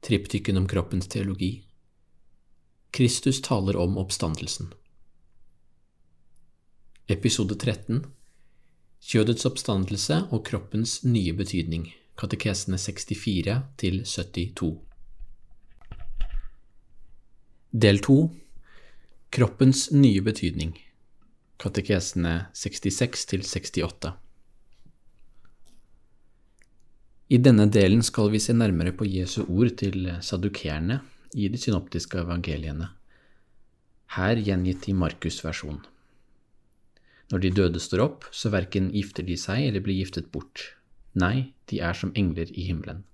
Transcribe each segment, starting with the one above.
triptyken om kroppens teologi. Kristus taler om oppstandelsen. Episode 13 Kjødets oppstandelse og kroppens nye betydning, katekesene 64 til 72. Del 2 Kroppens nye betydning, katekesene 66 til 68. I denne delen skal vi se nærmere på Jesu ord til sadukerene i de synoptiske evangeliene, her gjengitt i Markus' versjon. Når de døde står opp, så verken gifter de seg eller blir giftet bort. Nei, de er som engler i himmelen.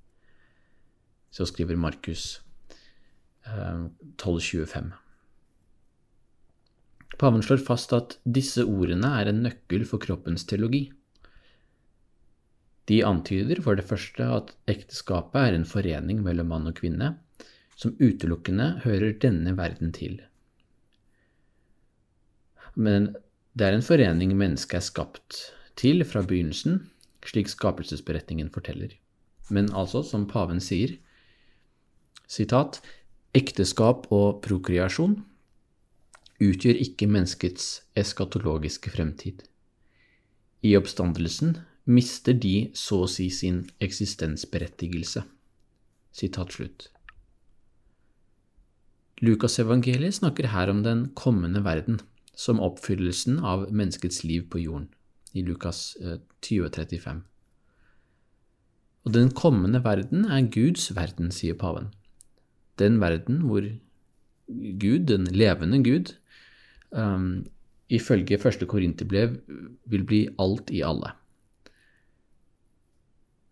Så skriver Markus eh, 1225. Paven slår fast at disse ordene er en nøkkel for kroppens teologi. De antyder for det første at ekteskapet er en forening mellom mann og kvinne som utelukkende hører denne verden til. Men det er en forening mennesket er skapt til fra begynnelsen, slik skapelsesberetningen forteller. Men altså, som paven sier, sitat, ekteskap og prokreasjon utgjør ikke menneskets eskatologiske fremtid. I oppstandelsen mister de så å si sin eksistensberettigelse. Sitat slutt. Lukasevangeliet snakker her om den kommende verden som oppfyllelsen av menneskets liv på jorden, i Lukas 2035. Eh, og den kommende verden er Guds verden, sier paven. Den verden hvor Gud, den levende Gud, um, ifølge første korinterbrev vil bli alt i alle.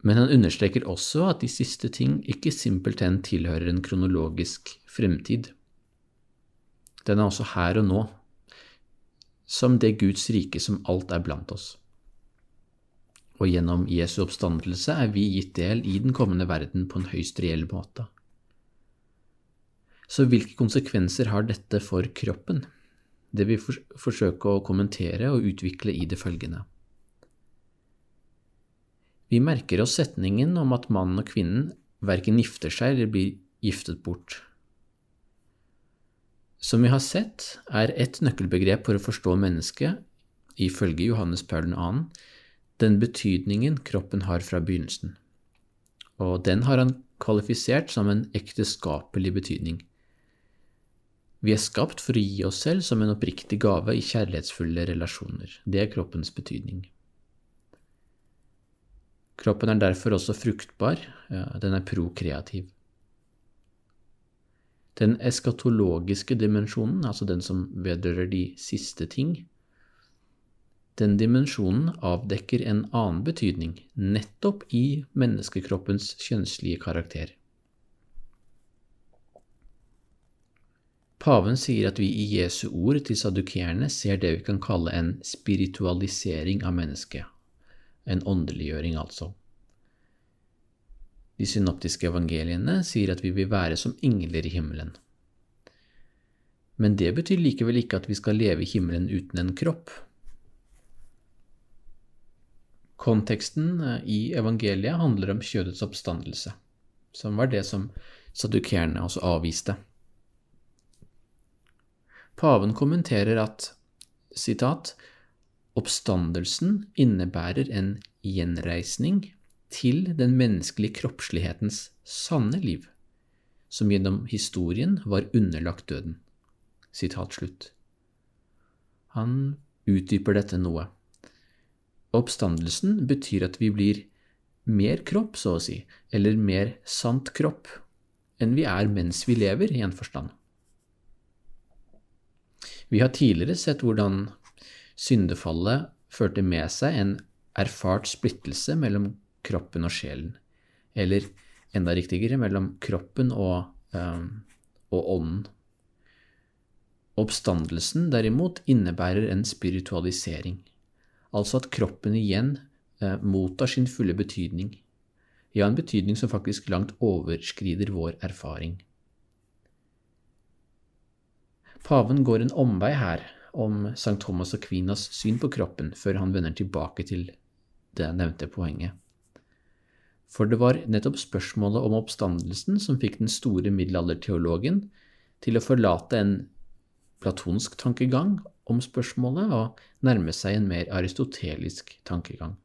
Men han understreker også at de siste ting ikke simpelthen tilhører en kronologisk fremtid. Den er også her og nå, som det Guds rike som alt er blant oss. Og gjennom Jesu oppstandelse er vi gitt del i den kommende verden på en høyst reell måte. Så hvilke konsekvenser har dette for kroppen? Det vil vi forsøke å kommentere og utvikle i det følgende. Vi merker oss setningen om at mannen og kvinnen verken gifter seg eller blir giftet bort. Som vi har sett, er ett nøkkelbegrep for å forstå mennesket, ifølge Johannes Paul 2., den betydningen kroppen har fra begynnelsen. Og den har han kvalifisert som en ekteskapelig betydning. Vi er skapt for å gi oss selv som en oppriktig gave i kjærlighetsfulle relasjoner. Det er kroppens betydning. Kroppen er derfor også fruktbar, den er prokreativ. Den eskatologiske dimensjonen, altså den som vedrører de siste ting, den dimensjonen avdekker en annen betydning, nettopp i menneskekroppens kjønnslige karakter. Paven sier at vi i Jesu ord til sadukerene ser det vi kan kalle en spiritualisering av mennesket, en åndeliggjøring altså. De synoptiske evangeliene sier at vi vil være som engler i himmelen. Men det betyr likevel ikke at vi skal leve i himmelen uten en kropp. Konteksten eh, i evangeliet handler om kjødets oppstandelse, som var det som sadukerene også avviste. Paven kommenterer at sitat, oppstandelsen innebærer en gjenreisning til den menneskelige kroppslighetens sanne liv, som gjennom historien var underlagt døden. Sitat slutt. Han utdyper dette noe. Oppstandelsen betyr at vi blir mer kropp, så å si, eller mer sant kropp, enn vi er mens vi lever, i en forstand. Vi har tidligere sett hvordan syndefallet førte med seg en erfart splittelse mellom kroppen og sjelen, eller enda riktigere mellom kroppen og um, og ånden. Oppstandelsen derimot innebærer en spiritualisering, altså at kroppen igjen eh, mottar sin fulle betydning, ja, en betydning som faktisk langt overskrider vår erfaring. Paven går en omvei her om St. Thomas og Kvinas syn på kroppen før han vender tilbake til det nevnte poenget. For det var nettopp spørsmålet om oppstandelsen som fikk den store middelalderteologen til å forlate en platonsk tankegang om spørsmålet og nærme seg en mer aristotelisk tankegang.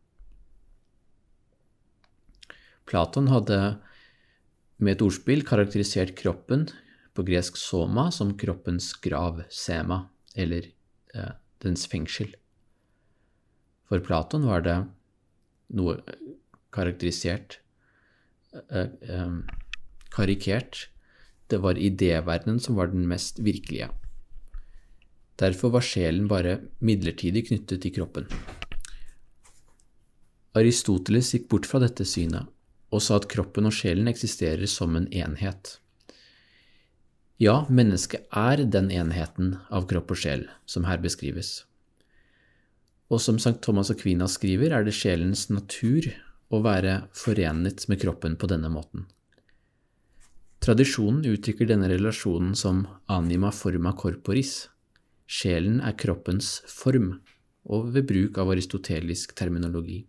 Platon hadde med et ordspill karakterisert kroppen på gresk soma som kroppens grav, sema, eller eh, dens fengsel. For Platon var det noe karakterisert eh, eh, karikert. Det var idéverdenen som var den mest virkelige. Derfor var sjelen bare midlertidig knyttet til kroppen. Aristoteles gikk bort fra dette synet og sa at kroppen og sjelen eksisterer som en enhet. Ja, mennesket er den enheten av kropp og sjel som her beskrives. Og som St. Thomas og Kvina skriver, er det sjelens natur å være forenet med kroppen på denne måten. Tradisjonen uttrykker denne relasjonen som anima forma corporis. Sjelen er kroppens form, og ved bruk av aristotelisk terminologi.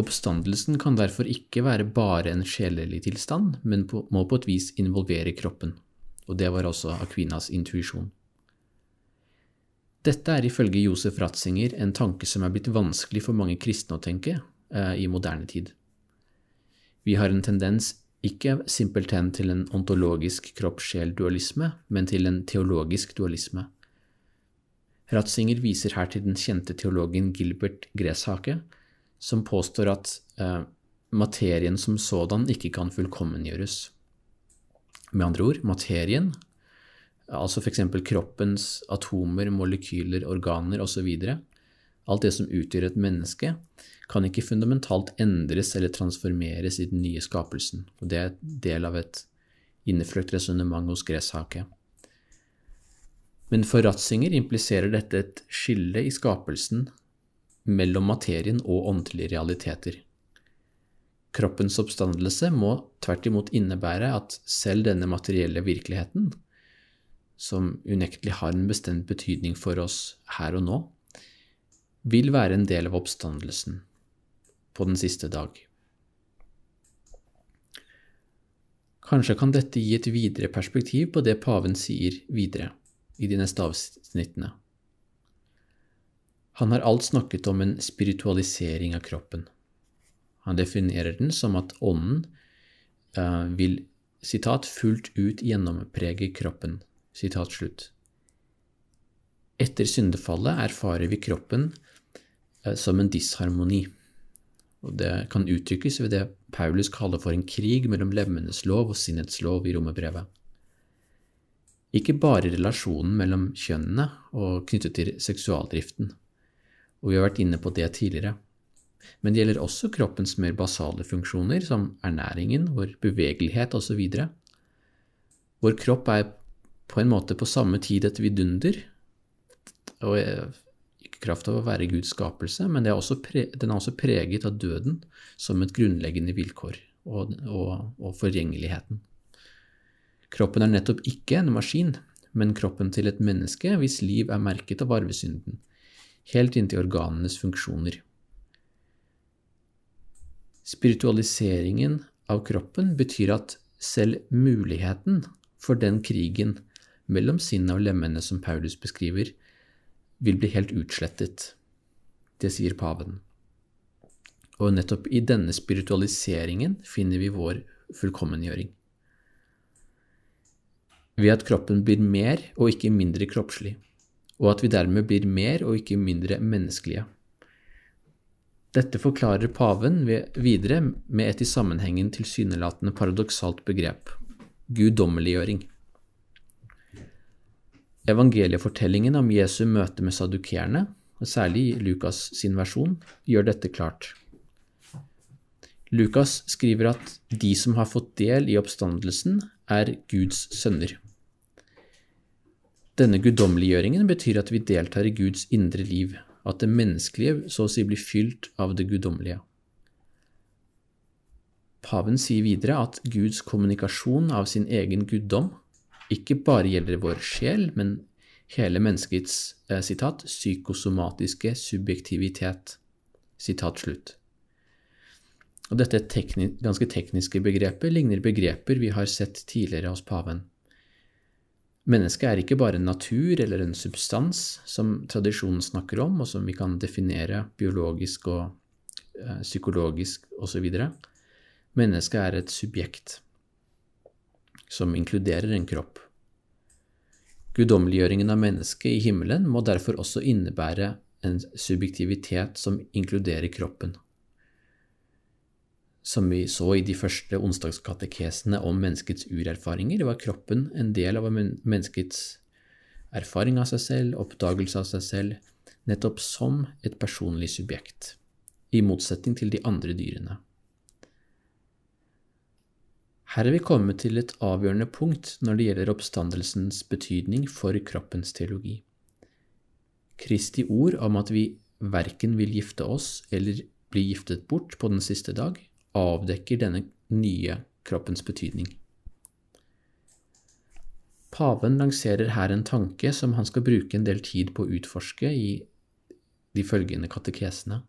Oppstandelsen kan derfor ikke være bare en sjelelig tilstand, men må på et vis involvere kroppen, og det var også Aquinas intuisjon. Dette er ifølge Josef Ratzinger en tanke som er blitt vanskelig for mange kristne å tenke eh, i moderne tid. Vi har en tendens ikke simpelthen til en ontologisk kropp-sjel-dualisme, men til en teologisk dualisme. Ratzinger viser her til den kjente teologen Gilbert Greshake, som påstår at eh, materien som sådan ikke kan fullkommengjøres. Med andre ord, materien altså f.eks. kroppens atomer, molekyler, organer osv. Alt det som utgjør et menneske, kan ikke fundamentalt endres eller transformeres i den nye skapelsen. og Det er del av et innefløkt resonnement hos Gresshake. Men for Ratzinger impliserer dette et skille i skapelsen mellom materien og åndelige realiteter. Kroppens oppstandelse må tvert imot innebære at selv denne materielle virkeligheten som unektelig har en bestemt betydning for oss her og nå, vil være en del av oppstandelsen på den siste dag. Kanskje kan dette gi et videre perspektiv på det paven sier videre i de neste avsnittene. Han har alt snakket om en spiritualisering av kroppen. Han definerer den som at ånden uh, vil citat, fullt ut gjennomprege kroppen Sitat slutt. Etter syndefallet erfarer vi kroppen uh, som en disharmoni. Og det kan uttrykkes ved det Paulus kaller for en krig mellom lemmenes lov og sinnets lov i romerbrevet. Ikke bare relasjonen mellom kjønnene og knyttet til seksualdriften, og vi har vært inne på det tidligere, men det gjelder også kroppens mer basale funksjoner, som ernæringen, vår bevegelighet osv. Vår kropp er på en måte på samme tid et vidunder, og ikke kraft av å være Guds skapelse, men er pre, den er også preget av døden som et grunnleggende vilkår, og, og, og forgjengeligheten. Kroppen er nettopp ikke en maskin, men kroppen til et menneske hvis liv er merket av arvesynden, helt inntil organenes funksjoner. Spiritualiseringen av kroppen betyr at selv muligheten for den krigen mellom sinnet og lemmene som Paulus beskriver, vil bli helt utslettet. Det sier paven. Og nettopp i denne spiritualiseringen finner vi vår fullkommengjøring. Ved at kroppen blir mer og ikke mindre kroppslig, og at vi dermed blir mer og ikke mindre menneskelige. Dette forklarer paven videre med et i sammenhengen tilsynelatende paradoksalt begrep – guddommeliggjøring. Evangeliefortellingen om Jesu møte med sadukeerne, særlig i Lukas sin versjon, gjør dette klart. Lukas skriver at de som har fått del i oppstandelsen, er Guds sønner. Denne guddommeliggjøringen betyr at vi deltar i Guds indre liv, at det menneskelige så å si blir fylt av det guddommelige. Paven sier videre at Guds kommunikasjon av sin egen guddom ikke bare gjelder vår sjel, men hele menneskets eh, citat, psykosomatiske subjektivitet. Sitat slutt. Og dette tekni ganske tekniske begrepet ligner begreper vi har sett tidligere hos paven. Mennesket er ikke bare en natur eller en substans, som tradisjonen snakker om, og som vi kan definere biologisk og eh, psykologisk osv. Mennesket er et subjekt som inkluderer en kropp. Guddommeliggjøringen av mennesket i himmelen må derfor også innebære en subjektivitet som inkluderer kroppen. Som vi så i de første onsdagskatekesene om menneskets urerfaringer, var kroppen en del av menneskets erfaring av seg selv, oppdagelse av seg selv, nettopp som et personlig subjekt, i motsetning til de andre dyrene. Her er vi kommet til et avgjørende punkt når det gjelder oppstandelsens betydning for kroppens teologi. Kristi ord om at vi verken vil gifte oss eller bli giftet bort på den siste dag, avdekker denne nye kroppens betydning. Paven lanserer her en tanke som han skal bruke en del tid på å utforske i de følgende katekesene.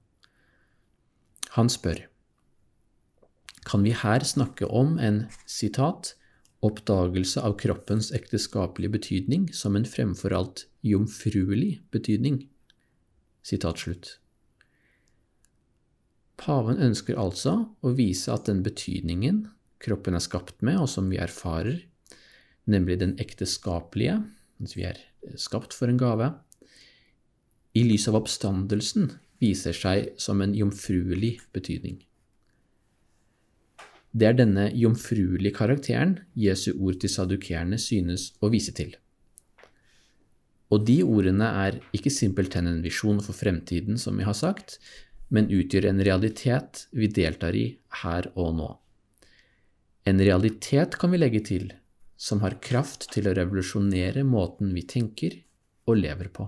Han spør kan vi her snakke om en citat, oppdagelse av kroppens ekteskapelige betydning som en fremfor alt jomfruelig betydning. Sitat slutt. Paven ønsker altså å vise at den betydningen kroppen er skapt med, og som vi erfarer, nemlig den ekteskapelige, mens vi er skapt for en gave, i lys av oppstandelsen viser seg som en jomfruelig betydning. Det er denne jomfruelige karakteren Jesu ord til sadukerene synes å vise til. Og de ordene er ikke simpelthen en visjon for fremtiden, som vi har sagt, men utgjør en realitet vi deltar i her og nå. En realitet, kan vi legge til, som har kraft til å revolusjonere måten vi tenker og lever på.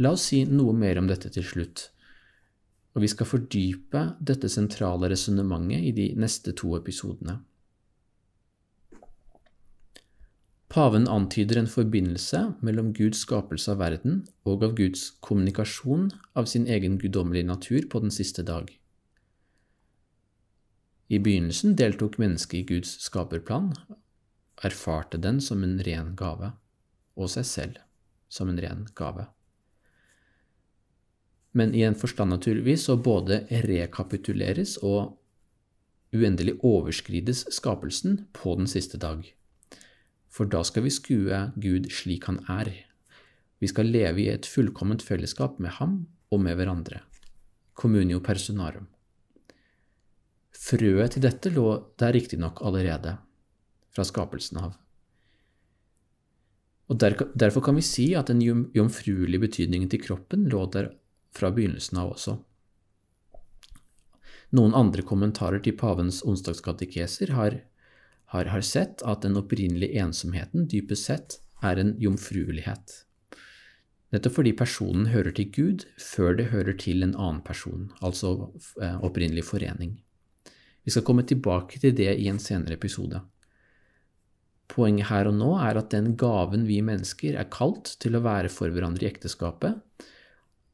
La oss si noe mer om dette til slutt, og vi skal fordype dette sentrale resonnementet i de neste to episodene. Paven antyder en forbindelse mellom Guds skapelse av verden og av Guds kommunikasjon av sin egen guddommelige natur på den siste dag. I begynnelsen deltok mennesket i Guds skaperplan, erfarte den som en ren gave, og seg selv som en ren gave men i en forstand naturligvis så både rekapituleres og uendelig overskrides skapelsen på den siste dag. For da skal vi skue Gud slik han er. Vi skal leve i et fullkomment fellesskap med ham og med hverandre. Communio personarum. Frøet til dette lå der riktignok allerede, fra skapelsen av. Og Derfor kan vi si at den jomfruelige betydningen til kroppen lå der fra begynnelsen av også. Noen andre kommentarer til pavens onsdagskatekeser har, har, har sett at den opprinnelige ensomheten dypest sett er en jomfruelighet. Nettopp fordi personen hører til Gud før det hører til en annen person, altså eh, opprinnelig forening. Vi skal komme tilbake til det i en senere episode. Poenget her og nå er at den gaven vi mennesker er kalt til å være for hverandre i ekteskapet,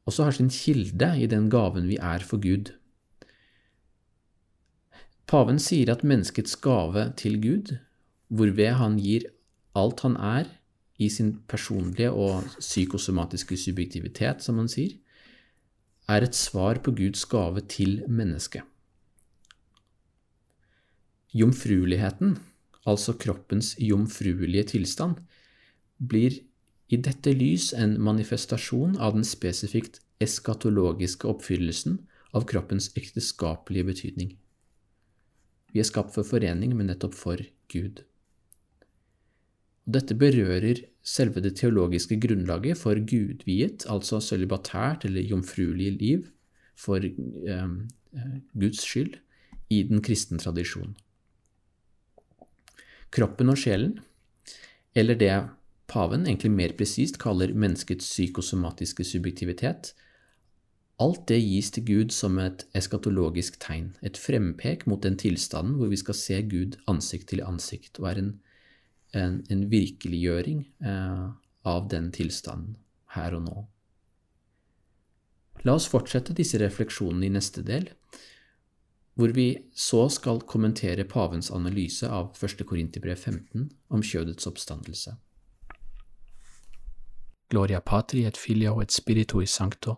også har sin kilde i den gaven vi er for Gud. Paven sier at menneskets gave til Gud, hvorved han gir alt han er i sin personlige og psykosomatiske subjektivitet, som han sier, er et svar på Guds gave til mennesket. Jomfrueligheten, altså kroppens jomfruelige tilstand, blir i dette lys en manifestasjon av den spesifikt eskatologiske oppfyllelsen av kroppens ekteskapelige betydning. Vi er skapt for forening, men nettopp for Gud. Dette berører selve det teologiske grunnlaget for gudviet, altså sølibatært eller jomfruelig liv, for eh, Guds skyld i den kristne tradisjon. Kroppen og sjelen, eller det paven egentlig mer presist kaller menneskets psykosomatiske subjektivitet, alt det gis til Gud som et eskatologisk tegn, et frempek mot den tilstanden hvor vi skal se Gud ansikt til ansikt, og er en, en, en virkeliggjøring eh, av den tilstanden her og nå. La oss fortsette disse refleksjonene i neste del, hvor vi så skal kommentere pavens analyse av 1. Korinterbrev 15 om kjødets oppstandelse. Gloria Patri et Filio et Spiritui Sancto,